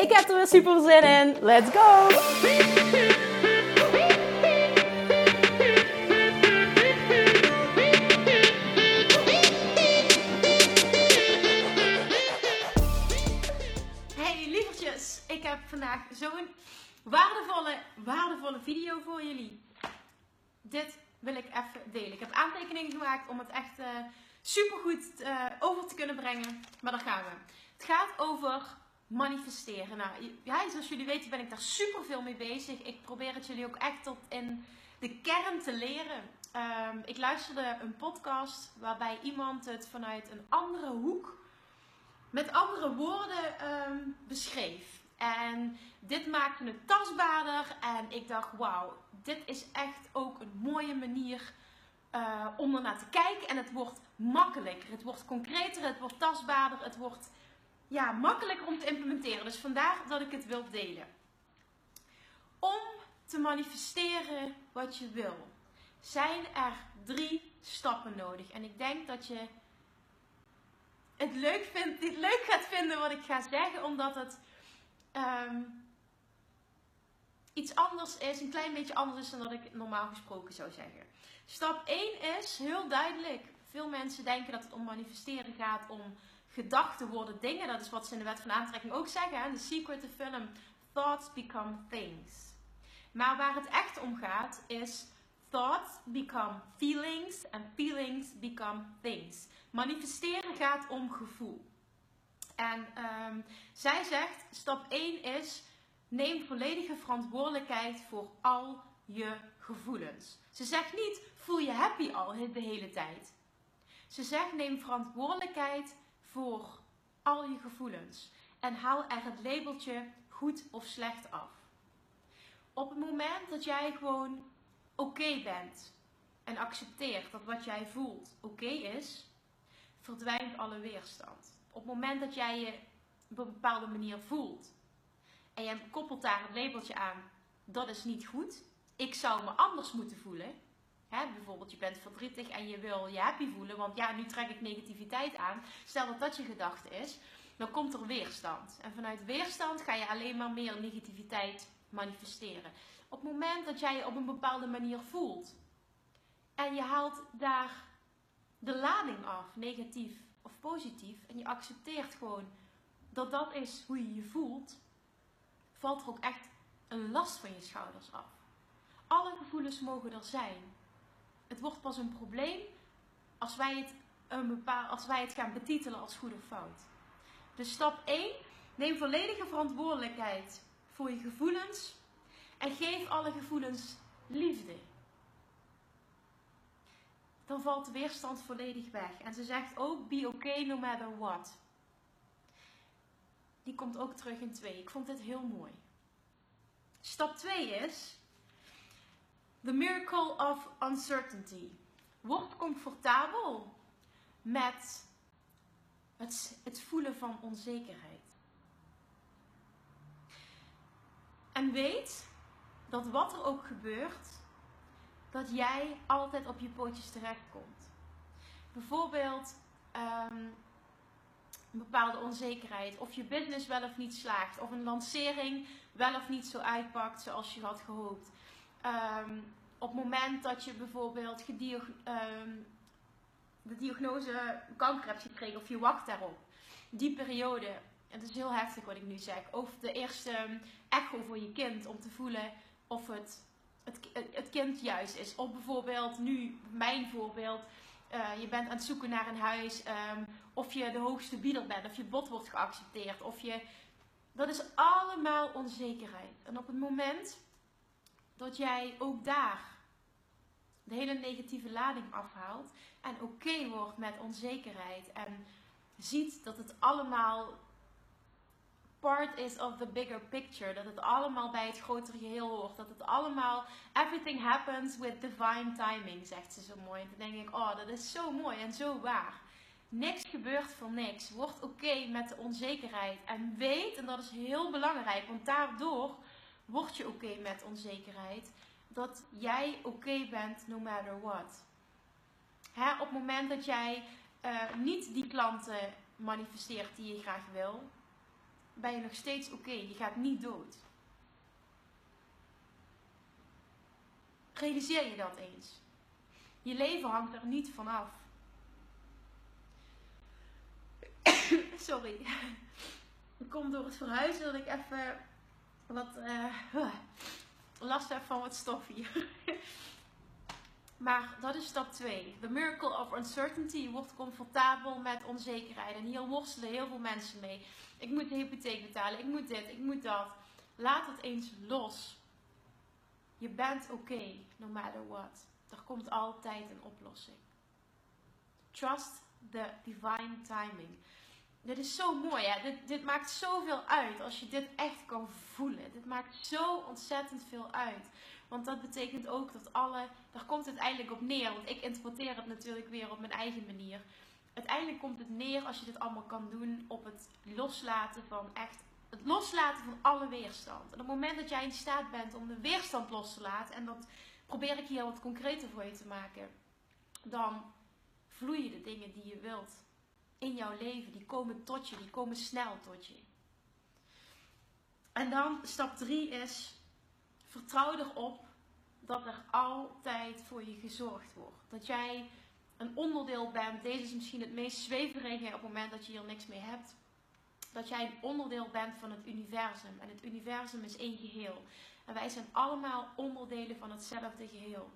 Ik heb er weer super zin in. Let's go! Hey lievertjes, ik heb vandaag zo'n waardevolle, waardevolle video voor jullie. Dit wil ik even delen. Ik heb aantekeningen gemaakt om het echt uh, super goed uh, over te kunnen brengen. Maar daar gaan we. Het gaat over manifesteren. Nou, ja, zoals jullie weten ben ik daar super veel mee bezig. Ik probeer het jullie ook echt tot in de kern te leren. Um, ik luisterde een podcast waarbij iemand het vanuit een andere hoek, met andere woorden um, beschreef. En dit maakte het tastbaarder. En ik dacht, wauw, dit is echt ook een mooie manier uh, om er naar te kijken. En het wordt makkelijker. Het wordt concreter, het wordt tastbaarder, het wordt ja, makkelijker om te implementeren. Dus vandaar dat ik het wil delen. Om te manifesteren wat je wil, zijn er drie stappen nodig. En ik denk dat je het leuk, vindt, het leuk gaat vinden wat ik ga zeggen, omdat het um, iets anders is, een klein beetje anders is dan dat ik normaal gesproken zou zeggen. Stap 1 is heel duidelijk. Veel mensen denken dat het om manifesteren gaat, om gedachten worden dingen. Dat is wat ze in de wet van aantrekking ook zeggen. De secret of film. Thoughts become things. Maar waar het echt om gaat is thoughts become feelings and feelings become things. Manifesteren gaat om gevoel. En um, zij zegt, stap 1 is, neem volledige verantwoordelijkheid voor al je gevoelens. Ze zegt niet, voel je happy al de hele tijd. Ze zegt, neem verantwoordelijkheid voor al je gevoelens. En haal er het labeltje goed of slecht af. Op het moment dat jij gewoon oké bent en accepteert dat wat jij voelt oké is, verdwijnt alle weerstand. Op het moment dat jij je op een bepaalde manier voelt en je koppelt daar het labeltje aan, dat is niet goed. Ik zou me anders moeten voelen. Hè, bijvoorbeeld, je bent verdrietig en je wil je happy voelen, want ja, nu trek ik negativiteit aan. Stel dat dat je gedachte is, dan komt er weerstand. En vanuit weerstand ga je alleen maar meer negativiteit manifesteren. Op het moment dat jij je op een bepaalde manier voelt en je haalt daar de lading af, negatief of positief, en je accepteert gewoon dat dat is hoe je je voelt, valt er ook echt een last van je schouders af. Alle gevoelens mogen er zijn. Het wordt pas een probleem als wij het, een bepaal, als wij het gaan betitelen als goed of fout. Dus stap 1, neem volledige verantwoordelijkheid voor je gevoelens en geef alle gevoelens liefde dan valt de weerstand volledig weg. En ze zegt ook, be okay no matter what. Die komt ook terug in 2. Ik vond dit heel mooi. Stap 2 is, the miracle of uncertainty. Word comfortabel met het, het voelen van onzekerheid. En weet dat wat er ook gebeurt, dat jij altijd op je pootjes terechtkomt. Bijvoorbeeld um, een bepaalde onzekerheid, of je business wel of niet slaagt, of een lancering wel of niet zo uitpakt zoals je had gehoopt. Um, op het moment dat je bijvoorbeeld um, de diagnose kanker hebt gekregen, of je wacht daarop, die periode, het is heel heftig wat ik nu zeg, of de eerste echo voor je kind om te voelen of het het, het kind juist is. Of bijvoorbeeld nu, mijn voorbeeld, uh, je bent aan het zoeken naar een huis, of je de hoogste bieder bent, of je bod wordt geaccepteerd, of je. Dat is allemaal onzekerheid. En op het moment dat jij ook daar de hele negatieve lading afhaalt en oké wordt met onzekerheid en ziet dat het allemaal part is of the bigger picture. Dat het allemaal bij het grotere geheel hoort. Dat het allemaal, everything happens with divine timing, zegt ze zo mooi. En dan denk ik, oh, dat is zo mooi en zo waar. Niks gebeurt voor niks. Word oké met de onzekerheid. En weet, en dat is heel belangrijk, want daardoor word je oké met onzekerheid. Dat jij oké bent no matter what. Op het moment dat jij uh, niet die klanten manifesteert die je graag wil, ben je nog steeds oké. Je gaat niet dood. Realiseer je dat eens. Je leven hangt er niet van af. Sorry. Ik kom door het verhuizen dat ik even wat uh, last heb van wat stof hier. Maar dat is stap 2. The miracle of uncertainty. wordt comfortabel met onzekerheid. En hier worstelen heel veel mensen mee. Ik moet de hypotheek betalen. Ik moet dit. Ik moet dat. Laat het eens los. Je bent oké, no matter what. Er komt altijd een oplossing. Trust the divine timing. Dit is zo mooi, hè? Dit, dit maakt zoveel uit als je dit echt kan voelen. Dit maakt zo ontzettend veel uit. Want dat betekent ook dat alle, daar komt het uiteindelijk op neer. Want ik interpreteer het natuurlijk weer op mijn eigen manier. Uiteindelijk komt het neer als je dit allemaal kan doen op het loslaten van echt, het loslaten van alle weerstand. En op het moment dat jij in staat bent om de weerstand los te laten, en dat probeer ik hier wat concreter voor je te maken, dan vloeien de dingen die je wilt in jouw leven. Die komen tot je, die komen snel tot je. En dan stap 3 is vertrouw erop dat er altijd voor je gezorgd wordt. Dat jij een onderdeel bent. Deze is misschien het meest zweverige op het moment dat je hier niks mee hebt. Dat jij een onderdeel bent van het universum. En het universum is één geheel. En wij zijn allemaal onderdelen van hetzelfde geheel.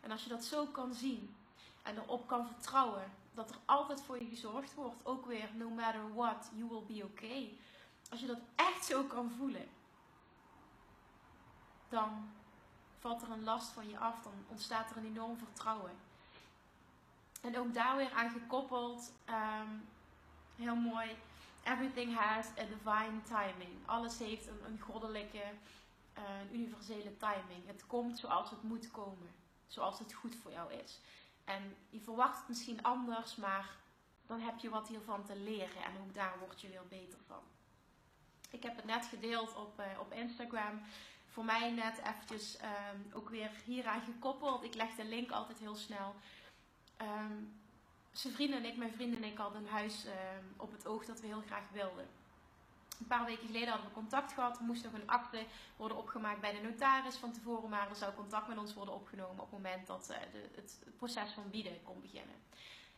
En als je dat zo kan zien en erop kan vertrouwen dat er altijd voor je gezorgd wordt, ook weer no matter what, you will be okay. Als je dat echt zo kan voelen, dan valt er een last van je af. Dan ontstaat er een enorm vertrouwen. En ook daar weer aan gekoppeld, ehm, heel mooi. Everything has a divine timing. Alles heeft een, een goddelijke, een universele timing. Het komt zoals het moet komen. Zoals het goed voor jou is. En je verwacht het misschien anders, maar dan heb je wat hiervan te leren. En ook daar word je weer beter van. Ik heb het net gedeeld op, uh, op Instagram voor mij net eventjes um, ook weer hieraan gekoppeld. Ik leg de link altijd heel snel. Um, zijn vrienden en ik, mijn vrienden en ik hadden een huis um, op het oog dat we heel graag wilden. Een paar weken geleden hadden we contact gehad. Er moest nog een akte worden opgemaakt bij de notaris van tevoren. Maar er zou contact met ons worden opgenomen op het moment dat uh, de, het, proces van bieden kon beginnen.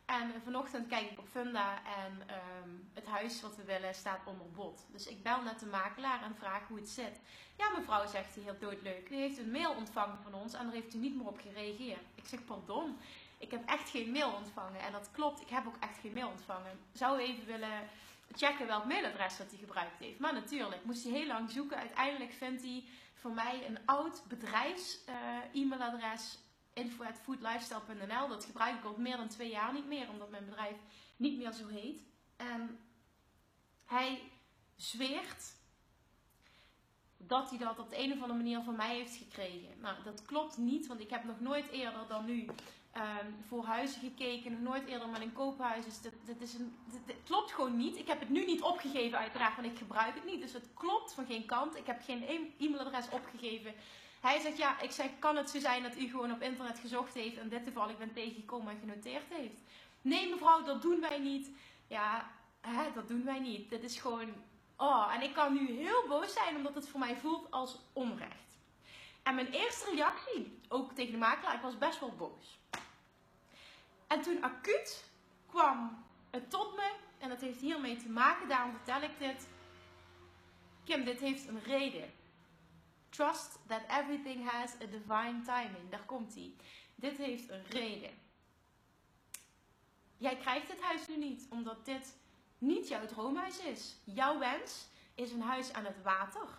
En vanochtend kijk ik op Funda en um, het huis wat we willen staat onder bod. Dus ik bel naar de makelaar en vraag hoe het zit. Ja, mevrouw, zegt hij heel doodleuk. U heeft een mail ontvangen van ons en daar heeft u niet meer op gereageerd. Ik zeg, pardon, ik heb echt geen mail ontvangen. En dat klopt, ik heb ook echt geen mail ontvangen. Zou u even willen checken welk mailadres dat hij gebruikt heeft? Maar natuurlijk, moest hij heel lang zoeken. Uiteindelijk vindt hij voor mij een oud bedrijfs-e-mailadres. Uh, info.foodlifestyle.nl. Dat gebruik ik al meer dan twee jaar niet meer, omdat mijn bedrijf niet meer zo heet. En hij zweert dat hij dat op de een of andere manier van mij heeft gekregen. Nou, dat klopt niet, want ik heb nog nooit eerder dan nu um, voor huizen gekeken, nooit eerder met een koophuis. Dus dit, dit is een, klopt gewoon niet. Ik heb het nu niet opgegeven, uiteraard, want ik gebruik het niet. Dus het klopt van geen kant. Ik heb geen e- e-mailadres opgegeven hij zegt, ja, ik zeg, kan het zo zijn dat u gewoon op internet gezocht heeft en dit toevallig bent tegengekomen en genoteerd heeft? Nee mevrouw, dat doen wij niet. Ja, hè, dat doen wij niet. Dit is gewoon, oh, en ik kan nu heel boos zijn omdat het voor mij voelt als onrecht. En mijn eerste reactie, ook tegen de makelaar, ik was best wel boos. En toen acuut kwam het tot me, en dat heeft hiermee te maken, daarom vertel ik dit. Kim, dit heeft een reden. Trust that everything has a divine timing. Daar komt hij. Dit heeft een reden. Jij krijgt het huis nu niet, omdat dit niet jouw droomhuis is. Jouw wens is een huis aan het water.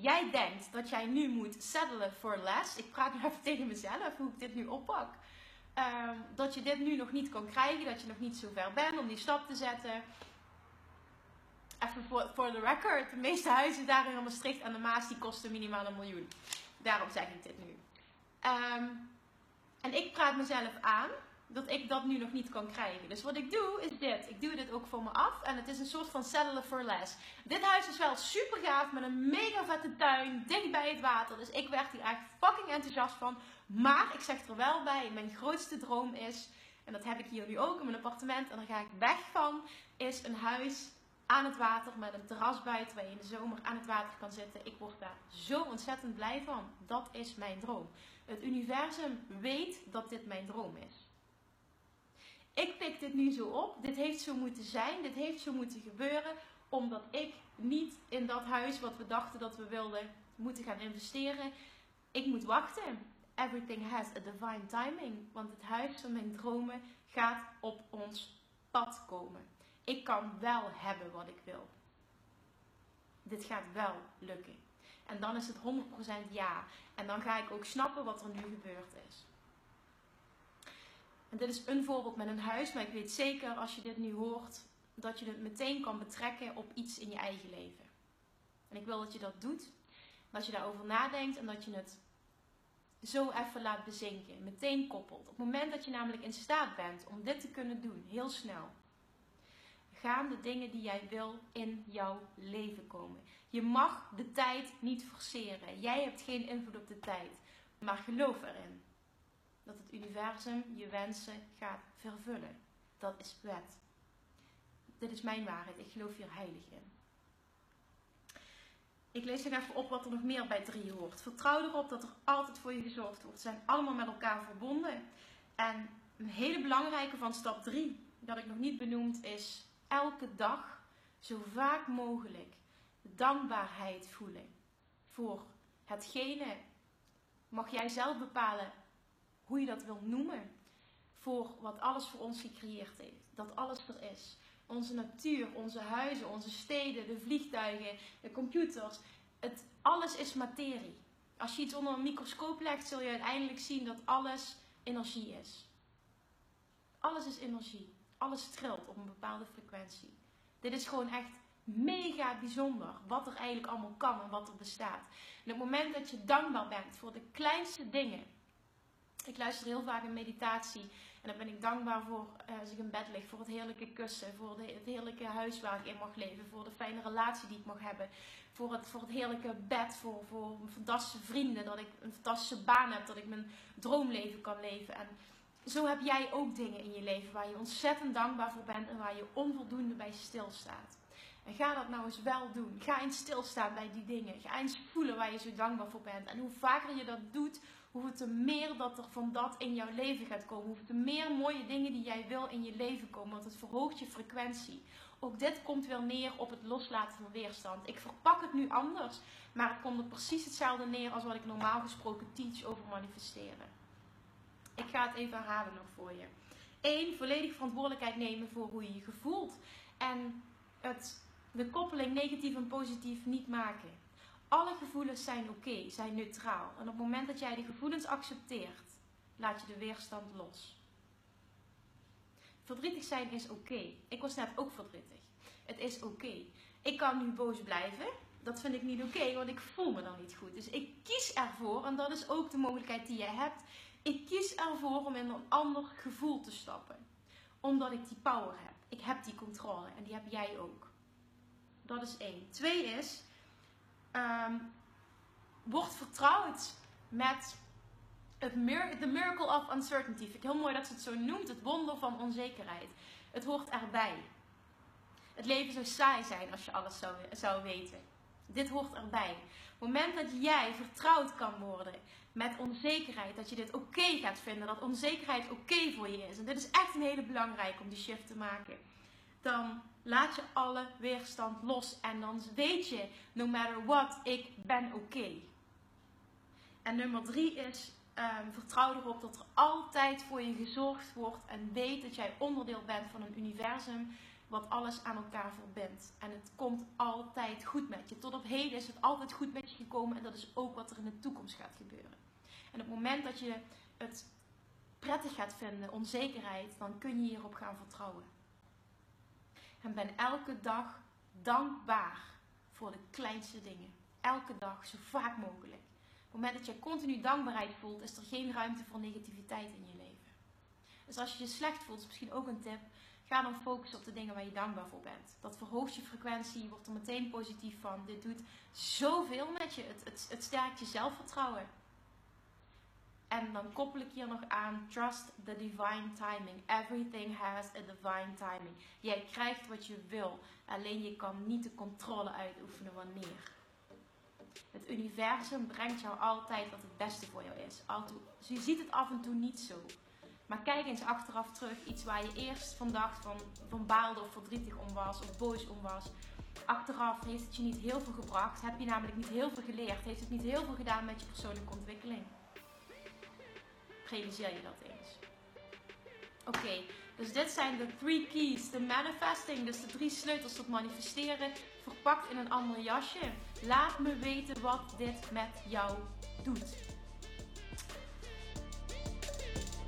Jij denkt dat jij nu moet settelen for less. Ik praat nu even tegen mezelf hoe ik dit nu oppak. Um, dat je dit nu nog niet kan krijgen, dat je nog niet zo ver bent om die stap te zetten. even voor, voor de record, de meeste huizen daar in Maastricht en de Maas die kosten minimaal een miljoen. Daarom zeg ik dit nu. Ehm, en ik praat mezelf aan dat ik dat nu nog niet kan krijgen. Dus wat ik doe is dit. Ik doe dit ook voor me af. En het is een soort van settelen for less. Dit huis is wel super gaaf met een mega vette tuin. Dicht bij het water. Dus ik werd hier echt fucking enthousiast van. Maar ik zeg er wel bij. Mijn grootste droom is. En dat heb ik hier nu ook in mijn appartement. En daar ga ik weg van. Is een huis aan het water met een terras buiten waar je in de zomer aan het water kan zitten. Ik word daar zo ontzettend blij van. Dat is mijn droom. Het universum weet dat dit mijn droom is. Ik pik dit nu zo op. Dit heeft zo moeten zijn. Dit heeft zo moeten gebeuren. Omdat ik niet in dat huis wat we dachten dat we wilden moeten gaan investeren. Ik moet wachten. Everything has a divine timing. Want het huis van mijn dromen gaat op ons pad komen. Ik kan wel hebben wat ik wil. Dit gaat wel lukken. En dan is het 100% ja. En dan ga ik ook snappen wat er nu gebeurd is. En dit is een voorbeeld met een huis, maar ik weet zeker als je dit nu hoort, dat je het meteen kan betrekken op iets in je eigen leven. En ik wil dat je dat doet, dat je daarover nadenkt en dat je het zo even laat bezinken, meteen koppelt. Op het moment dat je namelijk in staat bent om dit te kunnen doen, heel snel, gaan de dingen die jij wil in jouw leven komen. Je mag de tijd niet forceren. Jij hebt geen invloed op de tijd, maar geloof erin dat het universum je wensen gaat vervullen. Dat is wet. Dit is mijn waarheid. Ik geloof hier heilig in. Ik lees nog even op wat er nog meer bij drie hoort. Vertrouw erop dat er altijd voor je gezorgd wordt. Ze zijn allemaal met elkaar verbonden. En een hele belangrijke van stap 3, dat ik nog niet benoemd, is elke dag zo vaak mogelijk dankbaarheid voelen. Voor hetgene mag jij zelf bepalen hoe je dat wil noemen. Voor wat alles voor ons gecreëerd heeft. Dat alles er is. Onze natuur, onze huizen, onze steden, de vliegtuigen, de computers. Het, alles is materie. Als je iets onder een microscoop legt, zul je uiteindelijk zien dat alles energie is. Alles is energie. Alles trilt op een bepaalde frequentie. Dit is gewoon echt mega bijzonder wat er eigenlijk allemaal kan en wat er bestaat. En het moment dat je dankbaar bent voor de kleinste dingen, ik luister heel vaak een meditatie. En dan ben ik dankbaar voor, uh, als ik in bed lig, voor het heerlijke kussen. Voor de, het heerlijke huis waar ik in mag leven. Voor de fijne relatie die ik mag hebben. Voor het, voor het heerlijke bed. Voor, voor fantastische vrienden. Dat ik een fantastische baan heb. Dat ik mijn droomleven kan leven. En zo heb jij ook dingen in je leven waar je ontzettend dankbaar voor bent. En waar je onvoldoende bij stilstaat. En ga dat nou eens wel doen. Ga eens stilstaan bij die dingen. Ga eens voelen waar je zo dankbaar voor bent. En hoe vaker je dat doet, hoe te meer dat er van dat in jouw leven gaat komen. Hoe te meer mooie dingen die jij wil in je leven komen. Want het verhoogt je frequentie. Ook dit komt weer neer op het loslaten van weerstand. Ik verpak het nu anders. Maar het komt er precies hetzelfde neer als wat ik normaal gesproken teach over manifesteren. Ik ga het even herhalen nog voor je. 1. Volledig verantwoordelijkheid nemen voor hoe je je voelt. En het, de koppeling negatief en positief niet maken. Alle gevoelens zijn oké, zijn neutraal. En op het moment dat jij die gevoelens accepteert, laat je de weerstand los. Verdrietig zijn is oké. Ik was net ook verdrietig. Het is oké. Ik kan nu boos blijven. Dat vind ik niet oké, want ik voel me dan niet goed. Dus ik kies ervoor, en dat is ook de mogelijkheid die je hebt. Ik kies ervoor om in een ander gevoel te stappen. Omdat ik die power heb. Ik heb die controle en die heb jij ook. Dat is één. Twee is, um, wordt vertrouwd met het the miracle of uncertainty. Vind ik heel mooi dat ze het zo noemt. Het wonder van onzekerheid. Het hoort erbij. Het leven zou saai zijn als je alles zou, zou weten. Dit hoort erbij. Het moment dat jij vertrouwd kan worden met onzekerheid, dat je dit oké gaat vinden, dat onzekerheid oké voor je is. En dit is echt een hele belangrijke om die shift te maken. Dan laat je alle weerstand los. En dan weet je, no matter what, ik ben oké. En nummer drie is, um, vertrouw erop dat er altijd voor je gezorgd wordt. En weet dat jij onderdeel bent van een universum wat alles aan elkaar verbindt. En het komt altijd goed met je. Tot op heden is het altijd goed met je gekomen. En dat is ook wat er in de toekomst gaat gebeuren. En op het moment dat je het prettig gaat vinden, onzekerheid, dan kun je hierop gaan vertrouwen. En ben elke dag dankbaar voor de kleinste dingen. Elke dag, zo vaak mogelijk. Op het moment dat je continu dankbaarheid voelt, is er geen ruimte voor negativiteit in je leven. Dus als je je slecht voelt, is misschien ook een tip. Ga dan focussen op de dingen waar je dankbaar voor bent. Dat verhoogt je frequentie, je wordt er meteen positief van. Dit doet zoveel met je. Het, het, het sterkt je zelfvertrouwen. En dan koppel ik hier nog aan: trust the divine timing. Everything has a divine timing. Jij krijgt wat je wil, alleen je kan niet de controle uitoefenen wanneer. Het universum brengt jou altijd wat het beste voor jou is. Altijd, je ziet het af en toe niet zo. Maar kijk eens achteraf terug. Iets waar je eerst van dacht van, van baalde of verdrietig om was of boos om was. Achteraf heeft het je niet heel veel gebracht. Heb je namelijk niet heel veel geleerd. Heeft het niet heel veel gedaan met je persoonlijke ontwikkeling. Realiseer je dat eens. Oké, dus dit zijn de three keys. De manifesting, dus de drie sleutels tot manifesteren. Verpakt in een ander jasje. Laat me weten wat dit met jou doet.